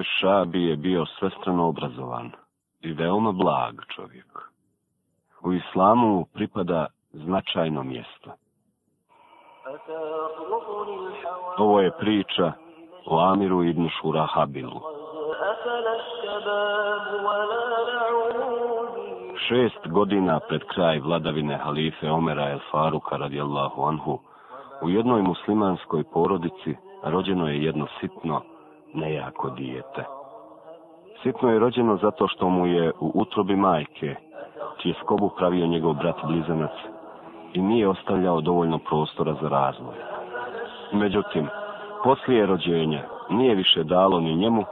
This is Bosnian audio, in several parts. Ešabi je bio svestrano obrazovan i veoma blag čovjek. U islamu pripada značajno mjesto. Ovo je priča o Amiru ibn Šurahabilu. Šest godina pred kraj vladavine halife Omera el Faruka radijallahu anhu, u jednoj muslimanskoj porodici rođeno je jedno sitno, nejako dijete. Sitno je rođeno zato što mu je u utrobi majke, čije skobu pravio njegov brat blizanac, i nije ostavljao dovoljno prostora za razvoj. Međutim, poslije rođenja nije više dalo ni njemu,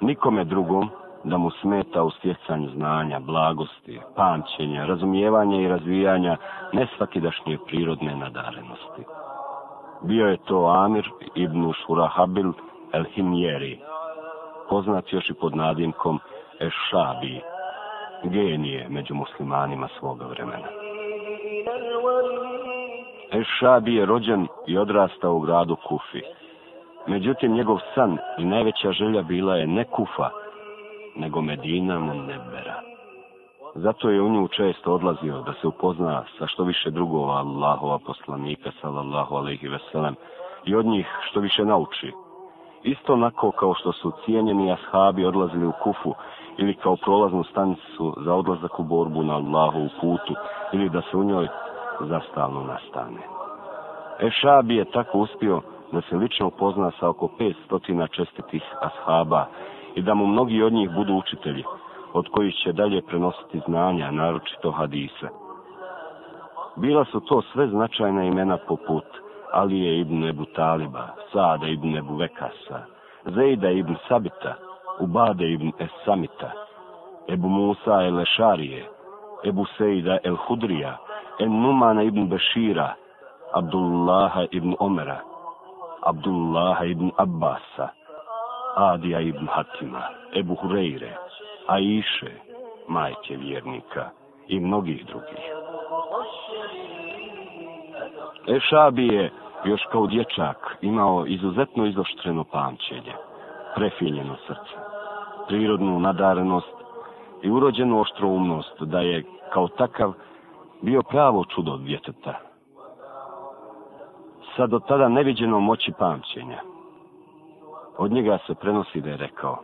nikome drugom, da mu smeta u stjecanju znanja, blagosti, pamćenja, razumijevanja i razvijanja nesvakidašnje prirodne nadarenosti. Bio je to Amir ibn Shurahabil, Habil, El Himjeri, poznat još i pod nadimkom Ešabi, genije među muslimanima svoga vremena. Ešabi je rođen i odrastao u gradu Kufi. Međutim, njegov san i najveća želja bila je ne Kufa, nego Medina mu nebera. Zato je u nju često odlazio da se upozna sa što više drugova Allahova poslanika, sallallahu alaihi veselam, i od njih što više nauči, Isto onako kao što su cijenjeni ashabi odlazili u kufu ili kao prolaznu stanicu za odlazak u borbu na Allahu u putu ili da se u njoj zastavno nastane. Ešabi je tako uspio da se lično upozna sa oko 500 čestitih ashaba i da mu mnogi od njih budu učitelji, od kojih će dalje prenositi znanja, naročito hadise. Bila su to sve značajna imena poput Alije ibn Ebu Taliba, Sada ibn Ebu Vekasa, Zejda ibn Sabita, Ubade ibn Esamita, Ebu Musa el Ešarije, Ebu Sejda el Hudrija, En Numana ibn Bešira, Abdullaha ibn Omera, Abdullaha ibn Abbasa, Adija ibn Hatima, Ebu Hureyre, Aiše, majke vjernika i mnogih drugih. Ešabi je još kao dječak imao izuzetno izoštreno pamćenje, prefinjeno srce, prirodnu nadarenost i urođenu oštroumnost da je kao takav bio pravo čudo od djeteta. Sa do tada neviđeno moći pamćenja. Od njega se prenosi da je rekao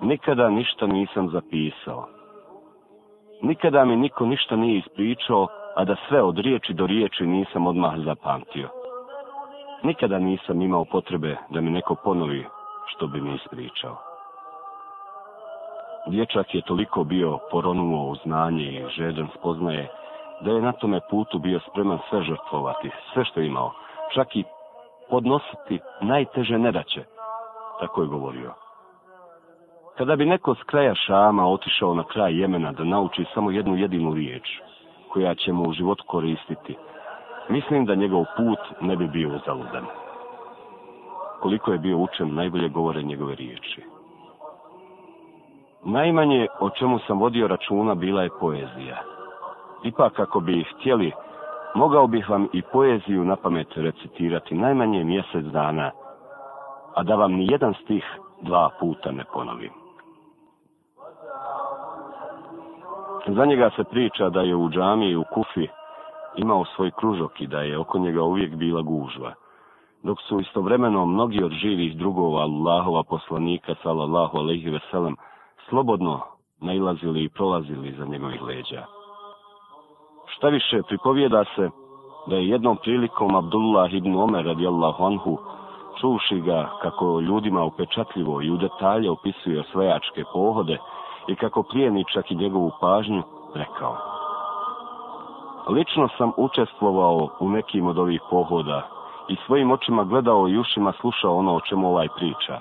Nikada ništa nisam zapisao. Nikada mi niko ništa nije ispričao, a da sve od riječi do riječi nisam odmah zapamtio. Nikada nisam imao potrebe da mi neko ponovi što bi mi ispričao. Dječak je toliko bio poronuo u znanje i žedan spoznaje, da je na tome putu bio spreman sve žrtvovati, sve što imao, čak i podnositi najteže nedaće, tako je govorio. Kada bi neko s kraja Šama otišao na kraj Jemena da nauči samo jednu jedinu riječ, koja će mu u život koristiti, mislim da njegov put ne bi bio zaludan. Koliko je bio učen, najbolje govore njegove riječi. Najmanje o čemu sam vodio računa bila je poezija. Ipak, ako bi htjeli, mogao bih vam i poeziju na pamet recitirati najmanje mjesec dana, a da vam ni jedan stih dva puta ne ponovim. Za njega se priča da je u džamiji u Kufi imao svoj kružok i da je oko njega uvijek bila gužva. Dok su istovremeno mnogi od živih drugova Allahova poslanika, salallahu alaihi veselam, slobodno nailazili i prolazili za njegovih leđa. Šta više, pripovijeda se da je jednom prilikom Abdullah ibn Omer radijallahu anhu čuši ga kako ljudima upečatljivo i u detalje opisuje svejačke pohode, i kako prijeni čak i njegovu pažnju, rekao. Lično sam učestvovao u nekim od ovih pohoda i svojim očima gledao i ušima slušao ono o čemu ovaj priča.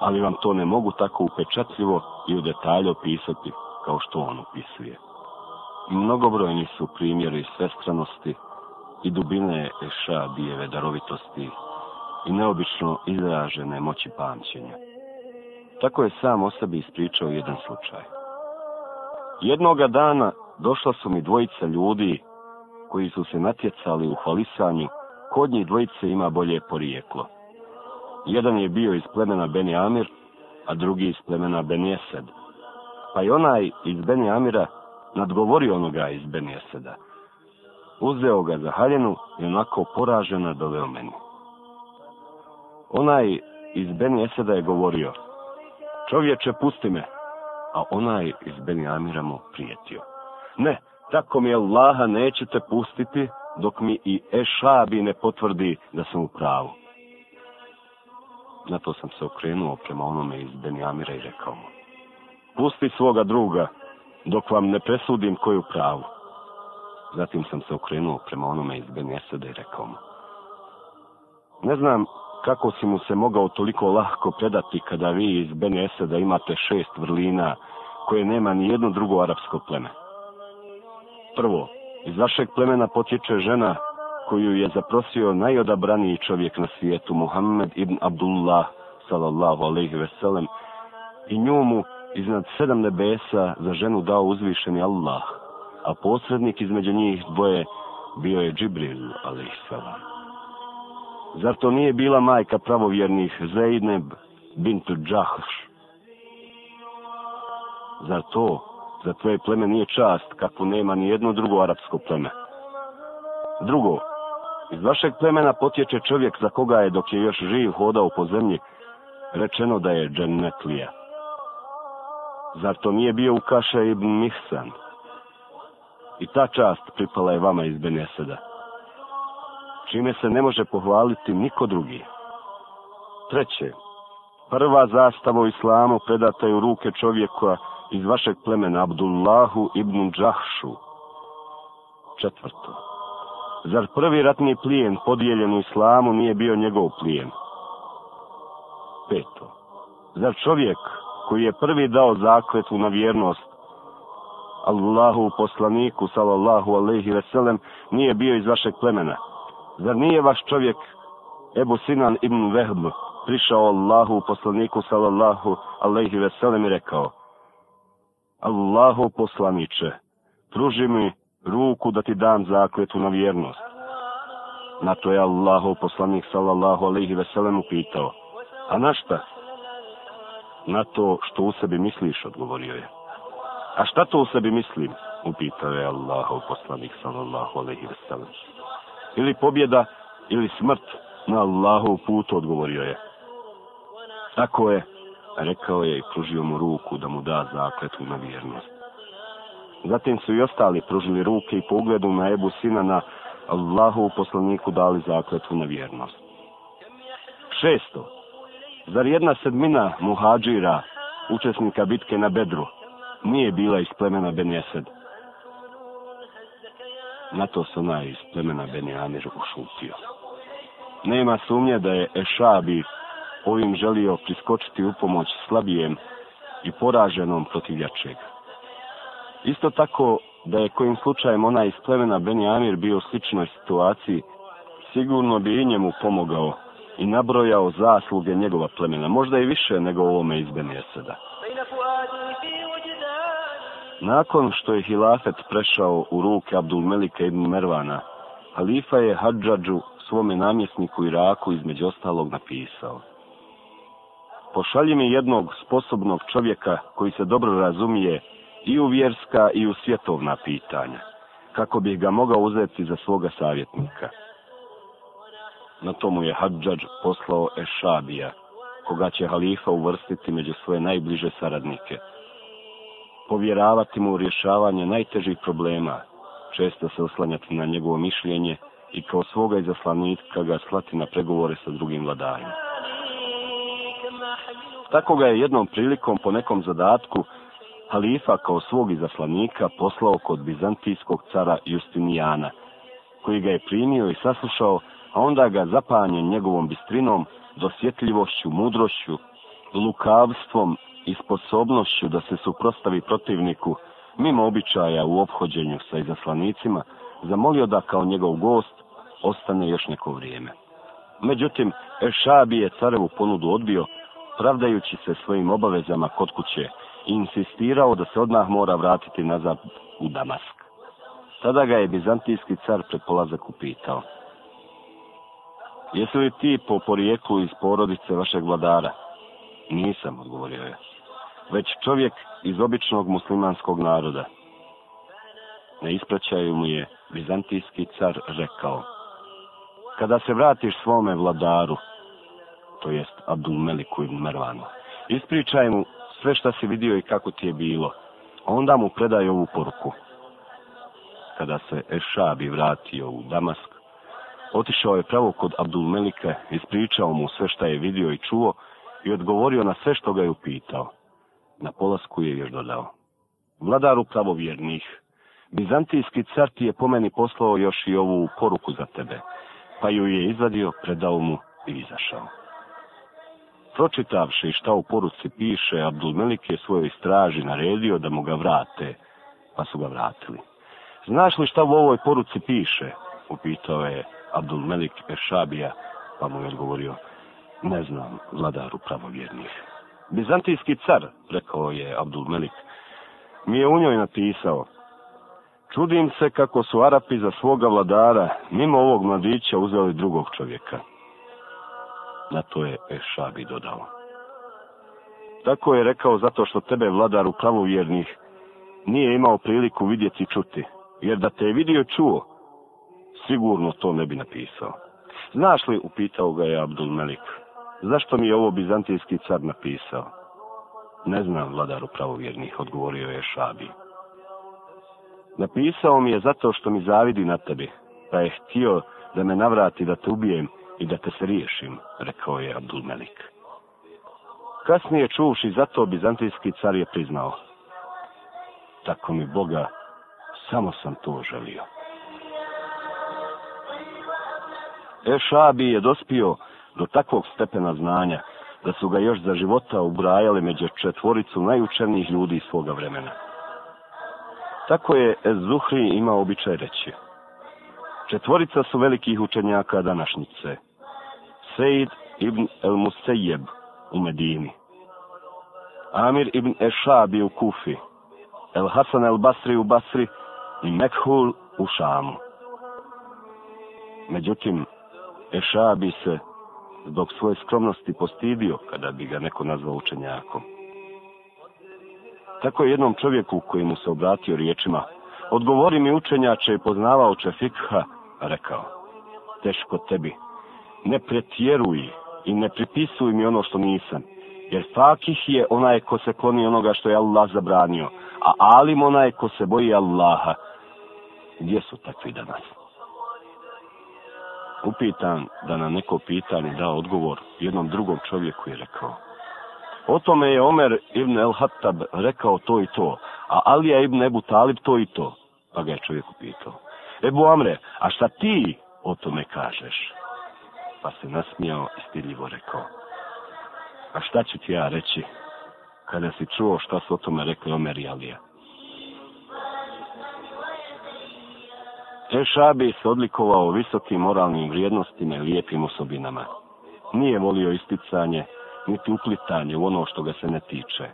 Ali vam to ne mogu tako upečatljivo i u detalje opisati kao što on opisuje. Mnogobrojni su primjeri svestranosti i dubine eša bijeve darovitosti i neobično izražene moći pamćenja. Tako je sam o sebi ispričao jedan slučaj. Jednoga dana došla su mi dvojica ljudi koji su se natjecali u hvalisanju kod njih dvojice ima bolje porijeklo. Jedan je bio iz plemena Beni Amir, a drugi iz plemena Beni Esed. Pa i onaj iz Beni Amira nadgovorio onoga iz Beni Eseda. Uzeo ga za haljenu i onako poražena doveo meni. Onaj iz Beni Eseda je govorio, čovječe, pusti me. A onaj iz Benjamira mu prijetio. Ne, tako mi Allaha neću te pustiti, dok mi i Ešabi ne potvrdi da sam u pravu. Na to sam se okrenuo prema onome iz Benjamira i rekao mu. Pusti svoga druga, dok vam ne presudim koju pravu. Zatim sam se okrenuo prema onome iz Benjesada i rekao mu. Ne znam kako si mu se mogao toliko lahko predati kada vi iz Benese da imate šest vrlina koje nema ni jedno drugo arapsko pleme? Prvo, iz vašeg plemena potječe žena koju je zaprosio najodabraniji čovjek na svijetu, Muhammed ibn Abdullah, salallahu alaihi veselem, i njomu iznad sedam nebesa za ženu dao uzvišeni Allah, a posrednik između njih dvoje bio je Džibril, alaihi veselem. Zar to nije bila majka pravovjernih Zeyneb bintu Džahš? Zar to za tvoje pleme nije čast kakvu nema ni jedno drugo arapsko pleme? Drugo, iz vašeg plemena potječe čovjek za koga je dok je još živ hodao po zemlji rečeno da je Džennetlija. Zar to nije bio Ukaša ibn Mihsan? I ta čast pripala je vama iz Beneseda čime se ne može pohvaliti niko drugi. Treće, prva zastava u islamu predata je u ruke čovjeka iz vašeg plemena Abdullahu ibn Džahšu. Četvrto, zar prvi ratni plijen podijeljen u islamu nije bio njegov plijen? Peto, zar čovjek koji je prvi dao zakletu na vjernost Allahu poslaniku sallallahu alejhi ve sellem nije bio iz vašeg plemena? zar nije vaš čovjek Ebu Sinan ibn Vehb prišao Allahu poslaniku sallallahu alaihi veselem i rekao Allahu poslaniče, pruži mi ruku da ti dam zakletu na vjernost. Na to je Allahu poslanik sallallahu alaihi veselem upitao A na šta? Na to što u sebi misliš, odgovorio je. A šta to u sebi mislim? Upitao je Allahu poslanik sallallahu alaihi veselem ili pobjeda ili smrt na Allahov put, odgovorio je. Tako je, rekao je i pružio mu ruku da mu da zakletu na vjernost. Zatim su i ostali pružili ruke i po ugledu na Ebu Sinana Allahu poslaniku dali zakletu na vjernost. Šesto, zar jedna sedmina muhađira učesnika bitke na Bedru nije bila iz plemena Benjesed? Na to se onaj iz plemena Beni Amir ušutio. Nema sumnje da je Ešabi ovim želio priskočiti u pomoć slabijem i poraženom protiv jačega. Isto tako da je kojim slučajem onaj iz plemena Beni Amir bio u sličnoj situaciji, sigurno bi i njemu pomogao i nabrojao zasluge njegova plemena, možda i više nego ovome iz Beni Eseda. Nakon što je hilafet prešao u ruke Abdul Melika ibn Mervana, halifa je Hadžadžu svome namjesniku Iraku između ostalog napisao. Pošalji mi jednog sposobnog čovjeka koji se dobro razumije i u vjerska i u svjetovna pitanja, kako bih ga mogao uzeti za svoga savjetnika. Na tomu je Hadžadž poslao Ešabija, koga će halifa uvrstiti među svoje najbliže saradnike – povjeravati mu rješavanje najtežih problema, često se oslanjati na njegovo mišljenje i kao svoga izaslanitka ga slati na pregovore sa drugim vladarima. Tako ga je jednom prilikom po nekom zadatku halifa kao svog izaslanika poslao kod bizantijskog cara Justinijana, koji ga je primio i saslušao, a onda ga zapanjen njegovom bistrinom, dosjetljivošću, mudrošću, lukavstvom i sposobnošću da se suprostavi protivniku mimo običaja u obhođenju sa izaslanicima, zamolio da kao njegov gost ostane još neko vrijeme. Međutim, Ešabi je carevu ponudu odbio, pravdajući se svojim obavezama kod kuće i insistirao da se odmah mora vratiti nazad u Damask. Tada ga je bizantijski car pred polazak upitao. Jesi li ti po porijeklu iz porodice vašeg vladara? Nisam, odgovorio je. Već čovjek iz običnog muslimanskog naroda. Na ispraćaju mu je bizantijski car rekao Kada se vratiš svome vladaru, to jest Abdul Meliku ibn Mervanu, ispričaj mu sve šta si vidio i kako ti je bilo, onda mu predaj ovu poruku. Kada se Ešabi vratio u Damask, otišao je pravo kod Abdul Melike, ispričao mu sve šta je vidio i čuo, i odgovorio na sve što ga je upitao. Na polasku je još dodao. Vladar upravo vjernih. Bizantijski car ti je po meni poslao još i ovu poruku za tebe. Pa ju je izvadio, predao mu i izašao. Pročitavši šta u poruci piše, Abdulmelik je svojoj straži naredio da mu ga vrate, pa su ga vratili. Znaš li šta u ovoj poruci piše? Upitao je Abdulmelik Ešabija, pa mu je odgovorio, Ne znam, vladaru pravovjernih. Bizantijski car, rekao je Abdul Melik, mi je u njoj napisao. Čudim se kako su Arapi za svoga vladara, mimo ovog mladića, uzeli drugog čovjeka. Na to je Ešabi dodao. Tako je rekao zato što tebe, vladaru pravovjernih, nije imao priliku vidjeti i čuti. Jer da te je vidio čuo, sigurno to ne bi napisao. Znaš li, upitao ga je Abdul Melik, zašto mi je ovo bizantijski car napisao? Ne znam, vladaru pravovjernih, odgovorio je Šabi. Napisao mi je zato što mi zavidi na tebi, pa je htio da me navrati da te ubijem i da te se riješim, rekao je Abdul Melik. Kasnije čuvši zato bizantijski car je priznao. Tako mi Boga, samo sam to želio. Ešabi je dospio, do takvog stepena znanja da su ga još za života ubrajali među četvoricu najučenijih ljudi svoga vremena. Tako je Zuhri imao običaj reći. Četvorica su velikih učenjaka današnjice. Sejid ibn El Musejeb u Medini. Amir ibn Ešabi u Kufi. El Hasan El Basri u Basri i Mekhul u Šamu. Međutim, Ešabi se zbog svoje skromnosti postidio kada bi ga neko nazvao učenjakom. Tako je jednom čovjeku koji mu se obratio riječima, odgovori mi učenjače i poznavao će fikha, rekao, teško tebi, ne pretjeruj i ne pripisuj mi ono što nisam, jer fakih je onaj ko se kloni onoga što je Allah zabranio, a alim onaj ko se boji Allaha. Gdje su takvi danas? upitan da na neko pitanje da odgovor jednom drugom čovjeku je rekao. O tome je Omer ibn el-Hattab rekao to i to, a Alija ibn Ebu Talib to i to, pa ga je čovjek upitao. Ebu Amre, a šta ti o tome kažeš? Pa se nasmijao i stiljivo rekao. A šta ću ti ja reći kada si čuo šta su o tome rekli Omer i Alija? Ešabi se odlikovao visokim moralnim vrijednostima i lijepim osobinama. Nije volio isticanje, niti uplitanje u ono što ga se ne tiče.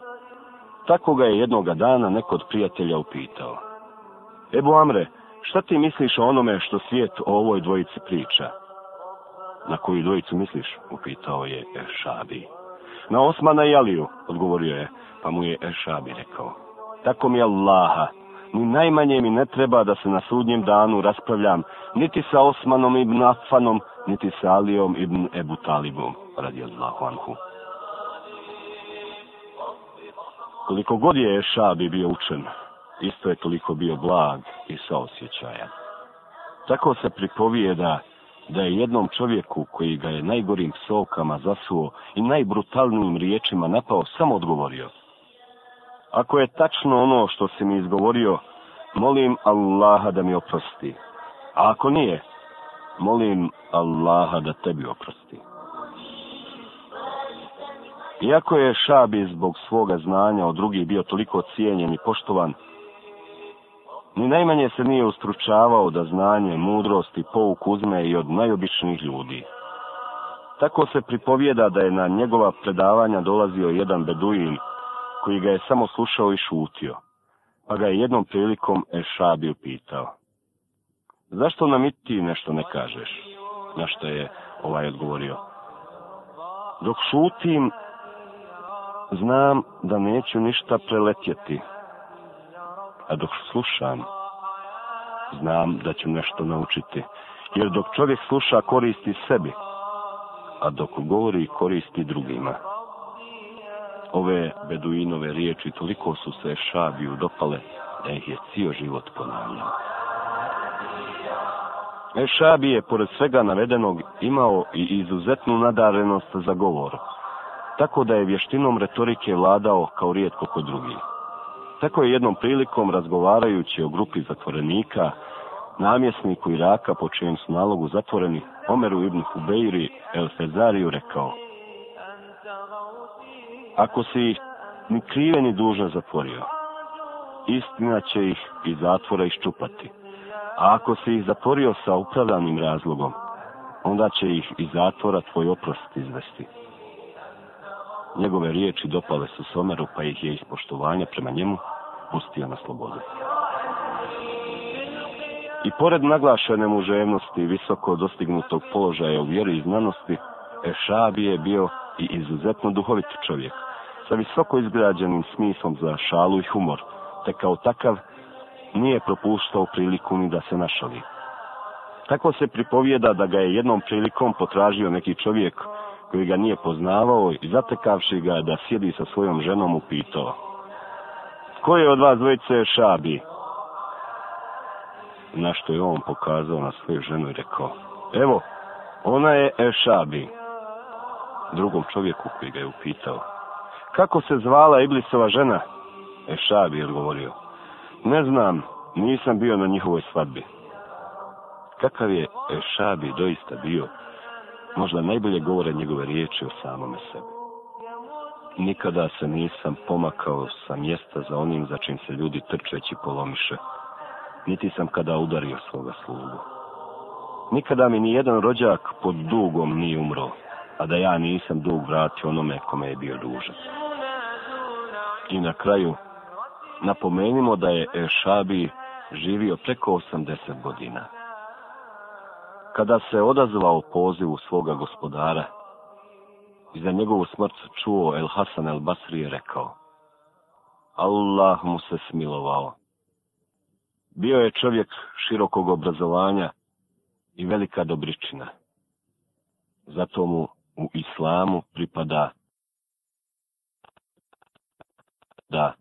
Tako ga je jednoga dana neko od prijatelja upitao. Ebu Amre, šta ti misliš o onome što svijet o ovoj dvojici priča? Na koju dvojicu misliš? Upitao je Ešabi. Na Osmana i Aliju, odgovorio je, pa mu je Ešabi rekao. Tako mi je Allaha, ni najmanje mi ne treba da se na sudnjem danu raspravljam niti sa Osmanom ibn Affanom, niti sa Alijom ibn Ebu Talibom, radi Allahu Anhu. Koliko god je Ešabi bio učen, isto je toliko bio blag i saosjećajan. Tako se pripovijeda da je jednom čovjeku koji ga je najgorim psovkama zasuo i najbrutalnijim riječima napao samo odgovorio – Ako je tačno ono što si mi izgovorio, molim Allaha da mi oprosti. A ako nije, molim Allaha da tebi oprosti. Iako je Šabi zbog svoga znanja od drugih bio toliko cijenjen i poštovan, ni najmanje se nije ustručavao da znanje, mudrost i pouk uzme i od najobičnijih ljudi. Tako se pripovjeda da je na njegova predavanja dolazio jedan beduin, koji ga je samo slušao i šutio, pa ga je jednom prilikom Ešabi upitao. Zašto nam i ti nešto ne kažeš? Na što je ovaj odgovorio. Dok šutim, znam da neću ništa preletjeti. A dok slušam, znam da ću nešto naučiti. Jer dok čovjek sluša, koristi sebi. A dok govori, koristi drugima. Ove beduinove riječi toliko su se šabiju dopale da ih je cijel život ponavljao. E šabi je, pored svega navedenog, imao i izuzetnu nadarenost za govor, tako da je vještinom retorike vladao kao rijetko kod drugih. Tako je jednom prilikom, razgovarajući o grupi zatvorenika, namjesniku Iraka po čijem su nalogu zatvoreni, Omeru ibn Hubeiri El Fezariju rekao, ako se ih ni krive ni duže zatvorio, istina će ih iz zatvora iščupati. A ako se ih zatvorio sa upravljanim razlogom, onda će ih iz zatvora tvoj oprost izvesti. Njegove riječi dopale su Someru, pa ih je iz poštovanja prema njemu pustio na slobodu. I pored naglašene muževnosti i visoko dostignutog položaja u vjeri i znanosti, Ešabi je bio i izuzetno duhovit čovjek sa visoko izgrađenim smislom za šalu i humor, te kao takav nije propuštao priliku ni da se našali. Tako se pripovjeda da ga je jednom prilikom potražio neki čovjek koji ga nije poznavao i zatekavši ga da sjedi sa svojom ženom upitao. Ko je od vas dvojice šabi? Na što je on pokazao na svoju ženu i rekao. Evo, ona je e šabi. Drugom čovjeku koji ga je upitao kako se zvala Iblisova žena? Efšab je odgovorio. Ne znam, nisam bio na njihovoj svadbi. Kakav je Efšabi doista bio, možda najbolje govore njegove riječi o samome sebi. Nikada se nisam pomakao sa mjesta za onim za čim se ljudi trčeći polomiše. Niti sam kada udario svoga slugu. Nikada mi ni jedan rođak pod dugom nije umro, a da ja nisam dug vratio onome kome je bio dužan. I na kraju, napomenimo da je Ešabi živio preko 80 godina. Kada se odazvao pozivu svoga gospodara i za njegovu smrt čuo El Hasan El Basri je rekao Allah mu se smilovao. Bio je čovjek širokog obrazovanja i velika dobričina. Zato mu u islamu pripada да,